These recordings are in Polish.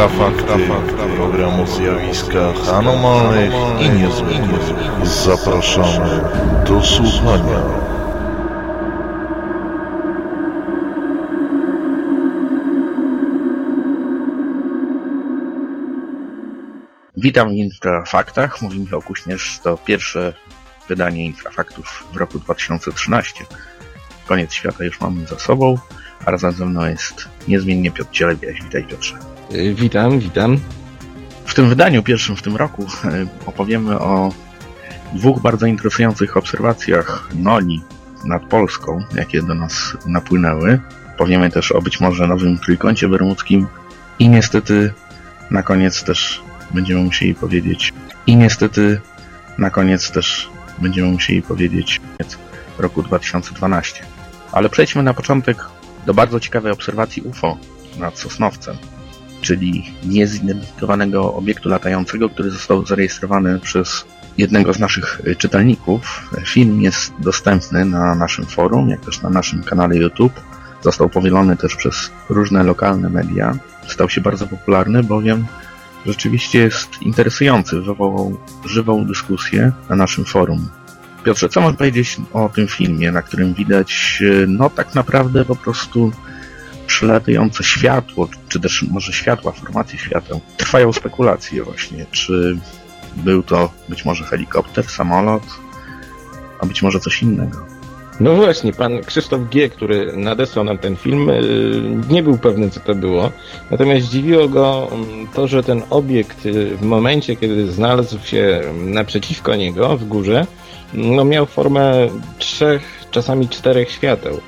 Infrafakty, program o zjawiskach anormalnych i niezwykłych. Zapraszamy do słuchania. Witam w Infrafaktach. Mówi Michał Kuśnierz. To pierwsze wydanie Infrafaktów w roku 2013. Koniec świata już mamy za sobą, a razem ze mną jest niezmiennie Piotr Cielebiaś. Witaj Piotrze. Y, Witam, witam. W tym wydaniu, pierwszym w tym roku, y, opowiemy o dwóch bardzo interesujących obserwacjach Noli nad Polską, jakie do nas napłynęły. Powiemy też o być może nowym trójkącie bermudzkim i niestety na koniec też będziemy musieli powiedzieć i niestety na koniec też będziemy musieli powiedzieć roku 2012. Ale przejdźmy na początek do bardzo ciekawej obserwacji UFO nad Sosnowcem, czyli niezidentyfikowanego obiektu latającego, który został zarejestrowany przez jednego z naszych y, czytelników. Film jest dostępny na naszym forum, jak też na naszym kanale YouTube. Został powielony też przez różne lokalne media. Stał się bardzo popularny, bowiem rzeczywiście jest interesujący. Wywołał żywą dyskusję na naszym forum. Piotrze, co możesz powiedzieć o tym filmie, na którym widać, y, no tak naprawdę po prostu przelatujące światło, czy też może światła, formacje świateł. Trwają spekulacje właśnie, czy był to być może helikopter, samolot, a być może coś innego. No właśnie, pan Krzysztof G., który nadesłał nam ten film, y, nie był pewny, co to było. Natomiast zdziwiło go mm, to, że ten obiekt y, w momencie, kiedy znalazł się naprzeciwko niego w górze, no miał formę trzech, czasami czterech świateł.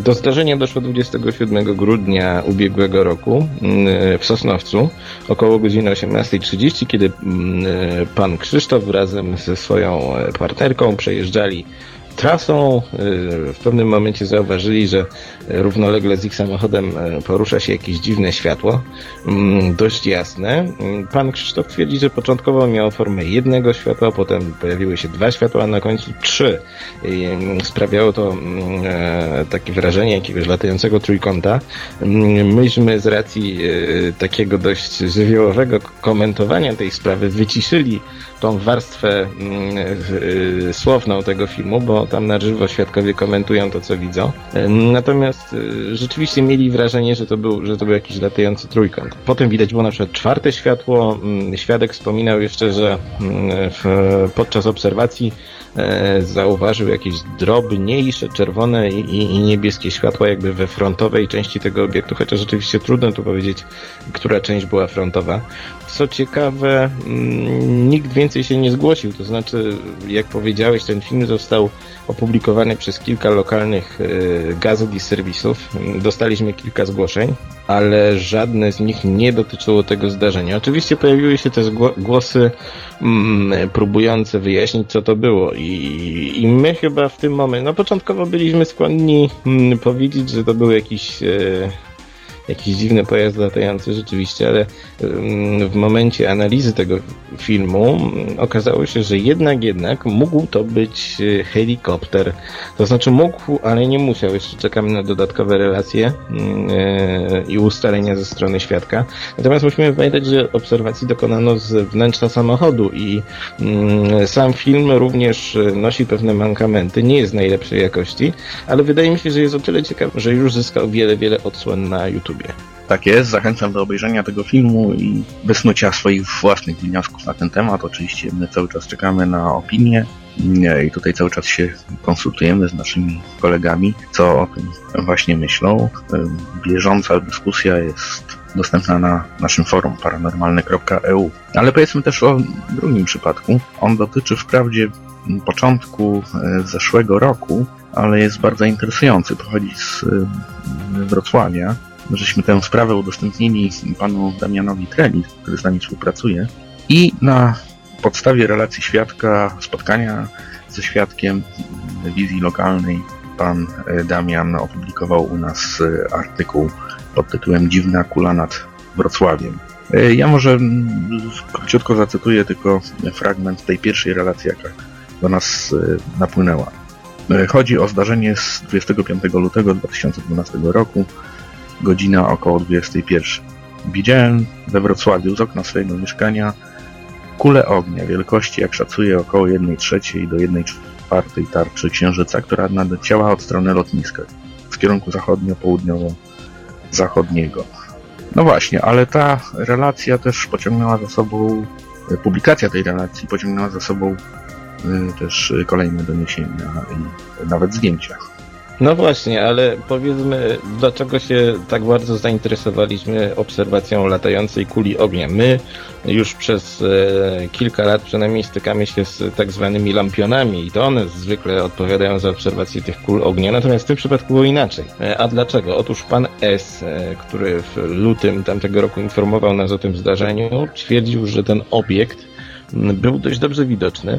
Do zdarzenia doszło 27 grudnia ubiegłego roku w Sosnowcu około godziny 18.30, kiedy pan Krzysztof razem ze swoją e, partnerką przejeżdżali trasą. Yy, W pewnym momencie zauważyli, że równolegle z ich samochodem e, porusza się jakieś dziwne światło, mm, dość jasne. Mm, Pan Krzysztof twierdzi, że początkowo miało formę jednego światła, potem pojawiły się dwa światła, a na końcu trzy. Mm, Sprawiało to e, takie wrażenie jakiegoś latającego trójkąta. Myśmy z racji e, takiego dość żywiołowego komentowania tej sprawy wyciszyli tą warstwę słowną tego filmu, bo tam na żywo świadkowie komentują to, co widzą. Natomiast y, rzeczywiście mieli wrażenie, że to był, że to był jakiś latający trójkąt. Potem widać było na przykład czwarte światło. Ym, Świadek wspominał jeszcze, że w, podczas obserwacji zauważył jakieś drobniejsze czerwone i, i, niebieskie światła jakby we frontowej części tego obiektu, chociaż rzeczywiście trudno tu powiedzieć, która część była frontowa. Co ciekawe, mm, nikt więcej się nie zgłosił, to znaczy, jak powiedziałeś, ten film został opublikowany przez kilka lokalnych e, gazet i serwisów. Dostaliśmy kilka zgłoszeń, ale żadne z nich nie dotyczyło tego zdarzenia. Oczywiście pojawiły się też gło- głosy mm, próbujące wyjaśnić, co to było i, i my chyba w tym momencie, no początkowo byliśmy skłonni mm, powiedzieć, że to był jakiś e, jakiś dziwny pojazd latający rzeczywiście, ale ym, w momencie analizy tego filmu ym, okazało się, że jednak, jednak mógł to być y, helikopter. To znaczy mógł, ale nie musiał. Jeszcze czekamy na dodatkowe relacje ym, y, i ustalenia ze strony świadka. Natomiast musimy pamiętać, że obserwacji dokonano z wnętrza samochodu i sam film również y, nosi pewne mankamenty. Nie jest najlepszej jakości, ale wydaje mi się, że jest o tyle ciekawy, że już zyskał wiele, wiele odsłon na YouTubie. Tak jest, zachęcam do obejrzenia tego filmu i wysnucia swoich własnych wniosków na ten temat. Oczywiście my cały czas czekamy na opinię Nie, i tutaj cały czas się konsultujemy z naszymi kolegami, co o tym właśnie myślą. Bieżąca dyskusja jest dostępna na naszym forum paranormalne.eu. Ale powiedzmy też o drugim przypadku. On dotyczy wprawdzie początku e, zeszłego roku, ale jest bardzo interesujący. Pochodzi z Wrocławia. Żeśmy tę sprawę udostępnili panu Damianowi Treli, który z nami współpracuje. I na podstawie relacji świadka, spotkania ze świadkiem wizji lokalnej, pan e, Damian opublikował u nas e, artykuł pod tytułem Dziwna kula nad Wrocławiem. E, Ja może króciutko zacytuję tylko fragment tej pierwszej relacji, jaka do nas napłynęła. Chodzi o zdarzenie z 25 lutego 2012 roku, godzina około 21. Widziałem we Wrocławiu z okna swojego mieszkania kulę ognia wielkości, jak szacuję, około 1 trzeciej do 1 czwartej tarczy księżyca, która nadleciała od strony lotniska w kierunku zachodnio-południowo-zachodniego. No właśnie, ale ta relacja też pociągnęła za sobą, publikacja tej relacji pociągnęła za sobą y, też kolejne doniesienia i nawet zdjęcia. No właśnie, ale powiedzmy, dlaczego się tak bardzo zainteresowaliśmy obserwacją latającej kuli ognia? My już przez e, kilka lat przynajmniej stykamy się z tak zwanymi lampionami i to one zwykle odpowiadają za obserwację tych kul ognia, natomiast w tym przypadku było inaczej. E, a dlaczego? Otóż pan S, e, który w lutym tamtego roku informował nas o tym zdarzeniu, twierdził, że ten obiekt był dość dobrze widoczny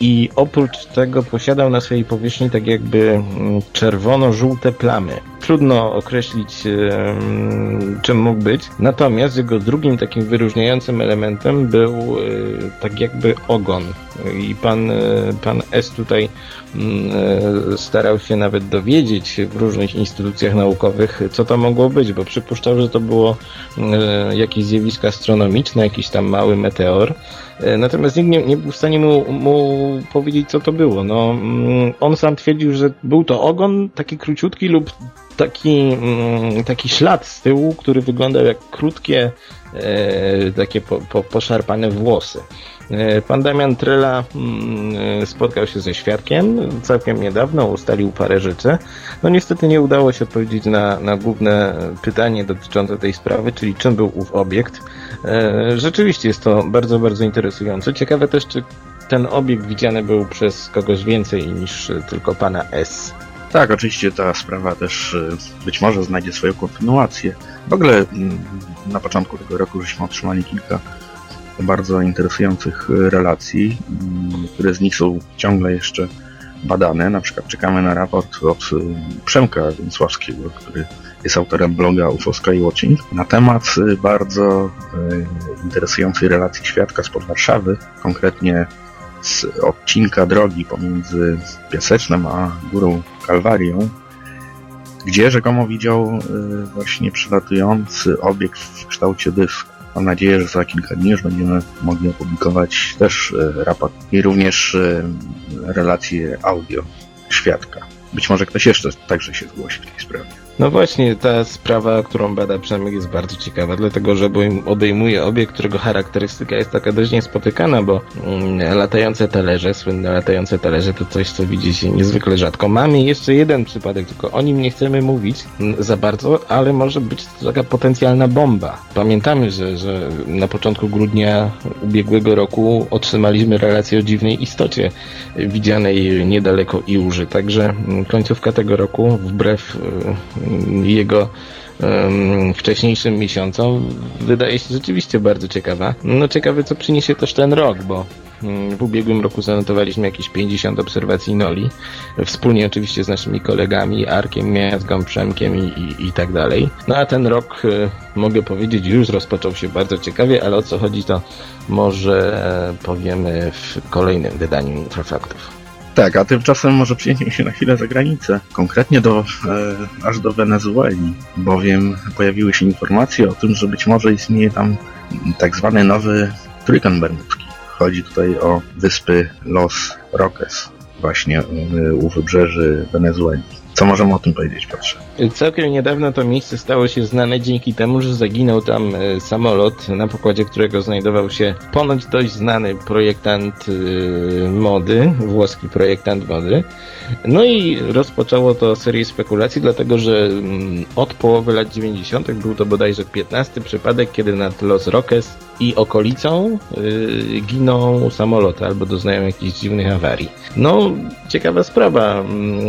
i oprócz tego posiadał na swojej powierzchni tak jakby mm, czerwono-żółte plamy. Trudno określić czym mógł być, natomiast jego drugim takim wyróżniającym elementem był e, tak jakby ogon i pan, e, pan S tutaj mm, e, starał się nawet dowiedzieć w różnych instytucjach naukowych, co to mogło być, bo przypuszczał, że to było jakieś zjawisko astronomiczne, jakiś tam mały meteor. Natomiast nikt nie, nie był w stanie mu, mu powiedzieć, co to było. No, mm, on sam twierdził, że był to ogon, taki króciutki lub taki, mm, taki ślad z tyłu, który wyglądał jak krótkie, e, takie po, po, poszarpane włosy. E, pan Damian Trela mm, spotkał się ze świadkiem całkiem niedawno, ustalił parę rzeczy. No niestety nie udało się odpowiedzieć na, na główne pytanie dotyczące tej sprawy, czyli czym był ów obiekt. E, rzeczywiście jest to bardzo, bardzo interesujące. Ciekawe też, czy ten obiekt widziany był przez kogoś więcej niż tylko pana S. Tak, oczywiście ta sprawa też y, być może znajdzie swoją kontynuację. W ogóle mm, na początku tego roku żeśmy otrzymali kilka bardzo interesujących y, relacji, mm, które z nich są ciągle jeszcze badane. Na przykład czekamy na raport od y, Przemka Więcławskiego, który jest autorem bloga UFO Skywatching, na temat bardzo interesującej relacji świadka spod Warszawy, konkretnie z odcinka drogi pomiędzy Piasecznem a Górą Kalwarią, gdzie rzekomo widział y, właśnie przylatujący obiekt w kształcie dysku. Mam nadzieję, że za kilka dni już będziemy mogli opublikować też y, raport i również y, relacje audio świadka. Być może ktoś jeszcze także się zgłosi w tej sprawie. No właśnie, ta sprawa, którą bada Przemek jest bardzo ciekawa, dlatego że obejmuje obiekt, którego charakterystyka jest taka dość niespotykana, bo mm, latające talerze, słynne latające talerze to coś, co widzi się niezwykle rzadko. Mamy jeszcze jeden przypadek, tylko o nim nie chcemy mówić za bardzo, ale może być to taka potencjalna bomba. Pamiętamy, że, że na początku grudnia ubiegłego roku otrzymaliśmy relację o dziwnej istocie widzianej niedaleko Iłży, także mm, końcówka tego roku, wbrew y, jego wcześniejszym miesiącom wydaje się rzeczywiście bardzo ciekawa. No ciekawe co przyniesie też ten rok, bo mm, w ubiegłym roku zanotowaliśmy jakieś 50 obserwacji Noli, wspólnie oczywiście z naszymi kolegami, Arkiem, Miazgą, Przemkiem i, i, i tak dalej. No a ten rok, y, mogę powiedzieć, już rozpoczął się bardzo ciekawie, ale o co chodzi to może e, powiemy w kolejnym wydaniu Introfaktów. Tak, a tymczasem może przyjdziemy się na chwilę za granicę, konkretnie do, e, aż do Wenezueli, bowiem pojawiły się informacje o tym, że być może istnieje tam tak zwany nowy trójkąt bermudzki. Chodzi tutaj o wyspy Los Roques, właśnie u wybrzeży Wenezueli. Co możemy o tym powiedzieć, Piotrze? Całkiem niedawno to miejsce stało się znane dzięki temu, że zaginął tam e, samolot, na pokładzie którego znajdował się ponoć dość znany projektant e, mody, włoski projektant mody. No i rozpoczęło to serię spekulacji, dlatego że mm, od połowy lat 90. był to bodajże 15 przypadek, kiedy nad Los Roques i okolicą yy, giną samoloty albo doznają jakichś dziwnych awarii. No, ciekawa sprawa.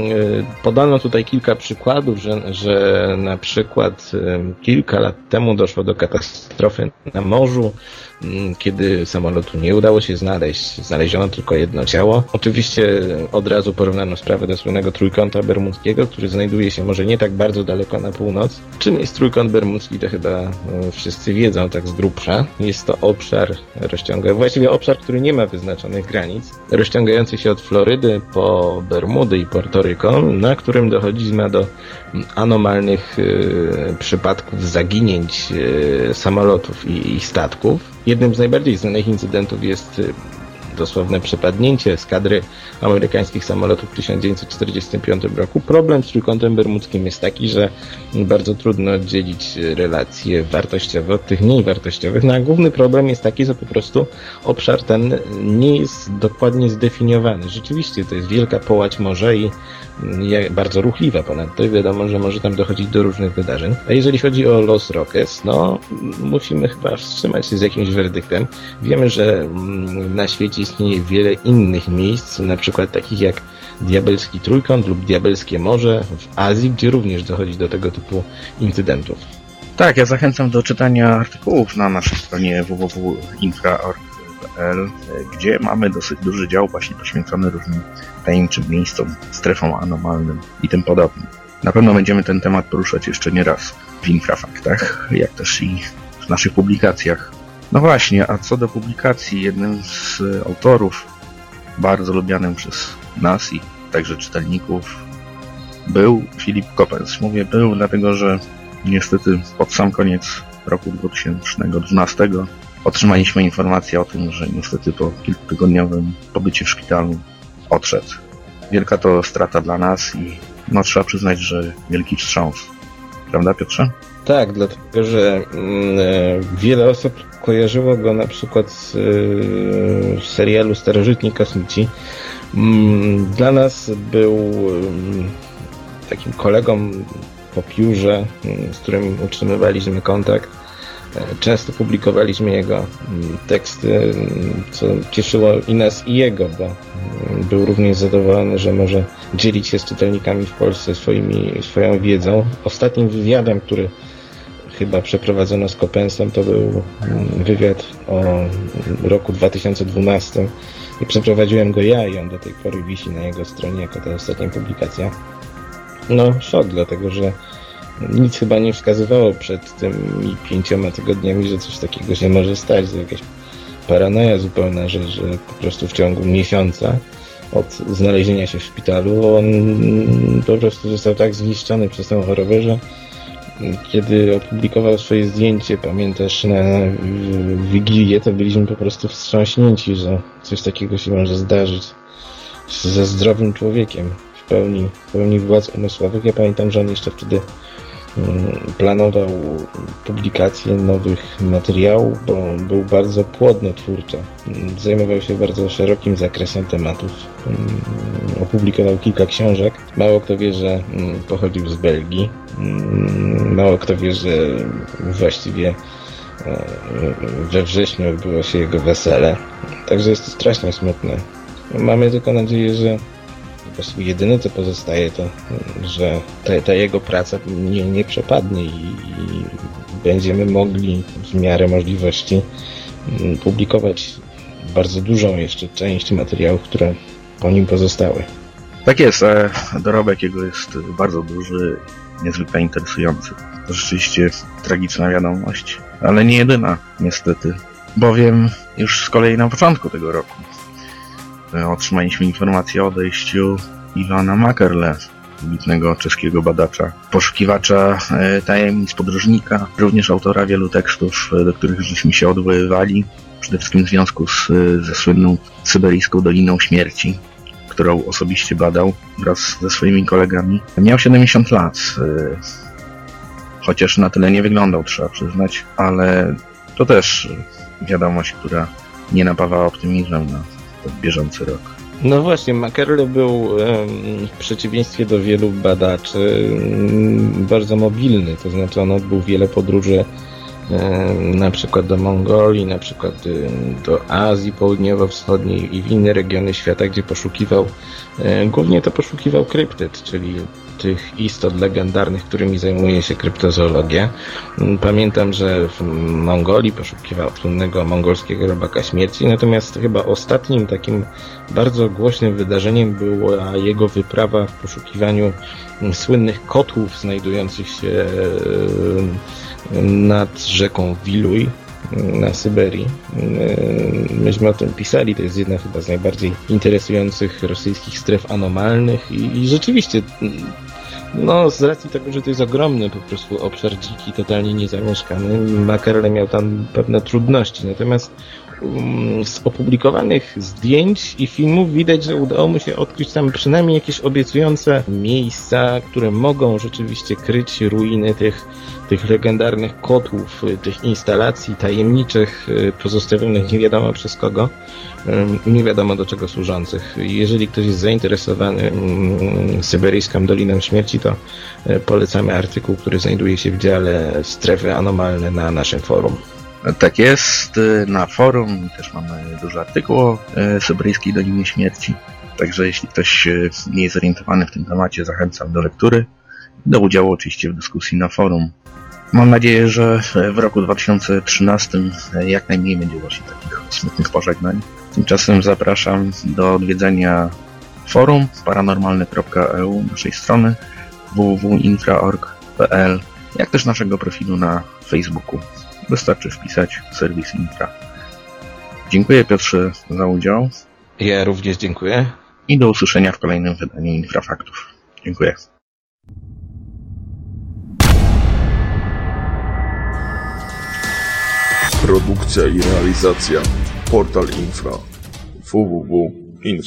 Yy, podano tutaj kilka przykładów, że, że na przykład yy, kilka lat temu doszło do katastrofy na morzu, Mm, kiedy samolotu nie udało się znaleźć, znaleziono tylko jedno ciało. Oczywiście od razu porównano sprawę do słynnego trójkąta bermudzkiego, który znajduje się może nie tak bardzo daleko na północ. Czym jest trójkąt bermudzki, to chyba no, wszyscy wiedzą tak z grubsza. Jest Jest to obszar rozciągający, właściwie obszar, który nie ma wyznaczonych granic, rozciągający się od Florydy po Bermudy i Portoryko, na którym dochodzi do anomalnych y, przypadków zaginięć y, samolotów i, i statków. Jednym z najbardziej znanych incydentów jest y, dosłowne przepadnięcie eskadry amerykańskich samolotów w 1945 roku. Problem z Trójkątem Bermudzkim jest taki, że bardzo trudno oddzielić relacje wartościowe od tych mniej wartościowych, no a główny problem jest taki, że po prostu obszar ten nie jest dokładnie zdefiniowany. Rzeczywiście to jest wielka połać morza i bardzo ruchliwa ponadto i wiadomo, że może tam dochodzić do różnych wydarzeń. A jeżeli chodzi o Los Roques, no musimy chyba wstrzymać się z jakimś werdyktem. Wiemy, że na świecie istnieje wiele innych miejsc, na przykład takich jak Diabelski Trójkąt lub Diabelskie Morze w Azji, gdzie również dochodzi do tego typu incydentów. Tak, ja zachęcam do czytania artykułów na naszej stronie www.infra.org.pl, gdzie mamy dosyć duży dział właśnie poświęcony różnym tajemniczym miejscom, strefom anomalnym i tym podobnym. Na pewno będziemy ten temat poruszać jeszcze nie raz w infrafaktach, jak też i w naszych publikacjach. No właśnie, a co do publikacji, jednym z autorów, bardzo lubianym przez nas i także czytelników, był Filip Kopens. Mówię był, dlatego że niestety pod sam koniec roku 2012 otrzymaliśmy informację o tym, że niestety po kilkutygodniowym pobycie w szpitalu odszedł. Wielka to strata dla nas i no trzeba przyznać, że wielki wstrząs. Prawda Piotrze? Tak, dlatego że e, wiele osób kojarzyło go na przykład z, z serialu Starożytni Kosmici. Mm, dla nas był mm, takim kolegą po piórze, z którym utrzymywaliśmy kontakt. E, często publikowaliśmy jego teksty, co cieszyło i nas, i jego, bo był również zadowolony, że może dzielić się z czytelnikami w Polsce swoimi, swoją wiedzą. Ostatnim wywiadem, który chyba przeprowadzono z Kopensem, to był mm, wywiad o roku 2012 i przeprowadziłem go ja i on do tej pory wisi na jego stronie jako ta ostatnia publikacja. No, szok, dlatego że nic chyba nie wskazywało przed tymi pięcioma tygodniami, że coś takiego się może stać, że jakaś paranoja zupełna, że, że po prostu w ciągu miesiąca od znalezienia się w szpitalu on po prostu został tak zniszczony przez tę chorobę, że kiedy opublikował swoje zdjęcie, pamiętasz, na Wigilię, to byliśmy po prostu wstrząśnięci, że coś takiego się może zdarzyć ze zdrowym człowiekiem w pełni, w pełni władz umysłowych. Ja pamiętam, że on jeszcze wtedy planował publikację nowych materiałów, bo był bardzo płodny twórczo. Mm, zajmował się bardzo szerokim zakresem tematów. Mm, opublikował kilka książek. Mało kto wie, że pochodził z Belgii. Mało kto wie, że właściwie e, we wrześniu odbyło się jego wesele. Także jest to strasznie smutne. Mamy tylko nadzieję, że właściwie jedyne co pozostaje to, że ta, ta jego praca nie, nie przepadnie i, i będziemy mogli w miarę możliwości mm, publikować bardzo dużą jeszcze część materiałów, które po nim pozostały. Tak jest, dorobek jego jest bardzo duży, niezwykle interesujący. To rzeczywiście tragiczna wiadomość, ale nie jedyna, niestety, bowiem już z kolei na początku tego roku otrzymaliśmy informację o odejściu Iwana Makerle, wybitnego czeskiego badacza, poszukiwacza e, tajemnic podróżnika, również autora wielu tekstów, e, do których żeśmy się odwoływali, przede wszystkim w związku z, ze słynną syberyjską Doliną Śmierci, którą osobiście badał wraz ze swoimi kolegami. Miał 70 lat, e, chociaż na tyle nie wyglądał, trzeba przyznać, ale to też wiadomość, która nie napawa optymizmem na bieżący rok. No właśnie, Makerle był w przeciwieństwie do wielu badaczy bardzo mobilny, to znaczy on odbył wiele podróży na przykład do Mongolii, na przykład do Azji Południowo-Wschodniej i w inne regiony świata, gdzie poszukiwał, głównie to poszukiwał kryptyd, czyli tych istot legendarnych, którymi zajmuje się kryptozoologia. Pamiętam, że w Mongolii poszukiwał słynnego mongolskiego robaka śmierci, natomiast chyba ostatnim takim bardzo głośnym wydarzeniem była jego wyprawa w poszukiwaniu słynnych kotłów znajdujących się nad rzeką Wiluj, na Syberii. Myśmy o tym pisali, to jest jedna chyba z najbardziej interesujących rosyjskich stref anomalnych i, i rzeczywiście no, z racji tego, że to jest ogromny po prostu obszar dziki, totalnie niezamieszkany, Makarele miał tam pewne trudności. Natomiast z opublikowanych zdjęć i filmów widać, że udało mu się odkryć tam przynajmniej jakieś obiecujące miejsca, które mogą rzeczywiście kryć ruiny tych, tych legendarnych kotłów, tych instalacji tajemniczych, pozostawionych nie wiadomo przez kogo nie wiadomo do czego służących. Jeżeli ktoś jest zainteresowany Syberyjską Doliną Śmierci, to polecamy artykuł, który znajduje się w dziale Strefy Anomalne na naszym forum. Tak jest, na forum też mamy duży artykuł o e, Syberyjskiej Dolinie Śmierci. Także jeśli ktoś e, nie jest zorientowany w tym temacie, zachęcam do lektury. Do udziału oczywiście w dyskusji na forum. Mam nadzieję, że w roku 2013 jak najmniej będzie właśnie takich smutnych pożegnań. Tymczasem zapraszam do odwiedzenia forum paranormalny.eu, naszej strony www.infra.org.pl, jak też naszego profilu na Facebooku. Wystarczy wpisać serwis Infra. Dziękuję Piotrze za udział. Ja również dziękuję. I do usłyszenia w kolejnym wydaniu Infrafaktów. Dziękuję. Produkcja i realizacja Portal Infra www.infra.pl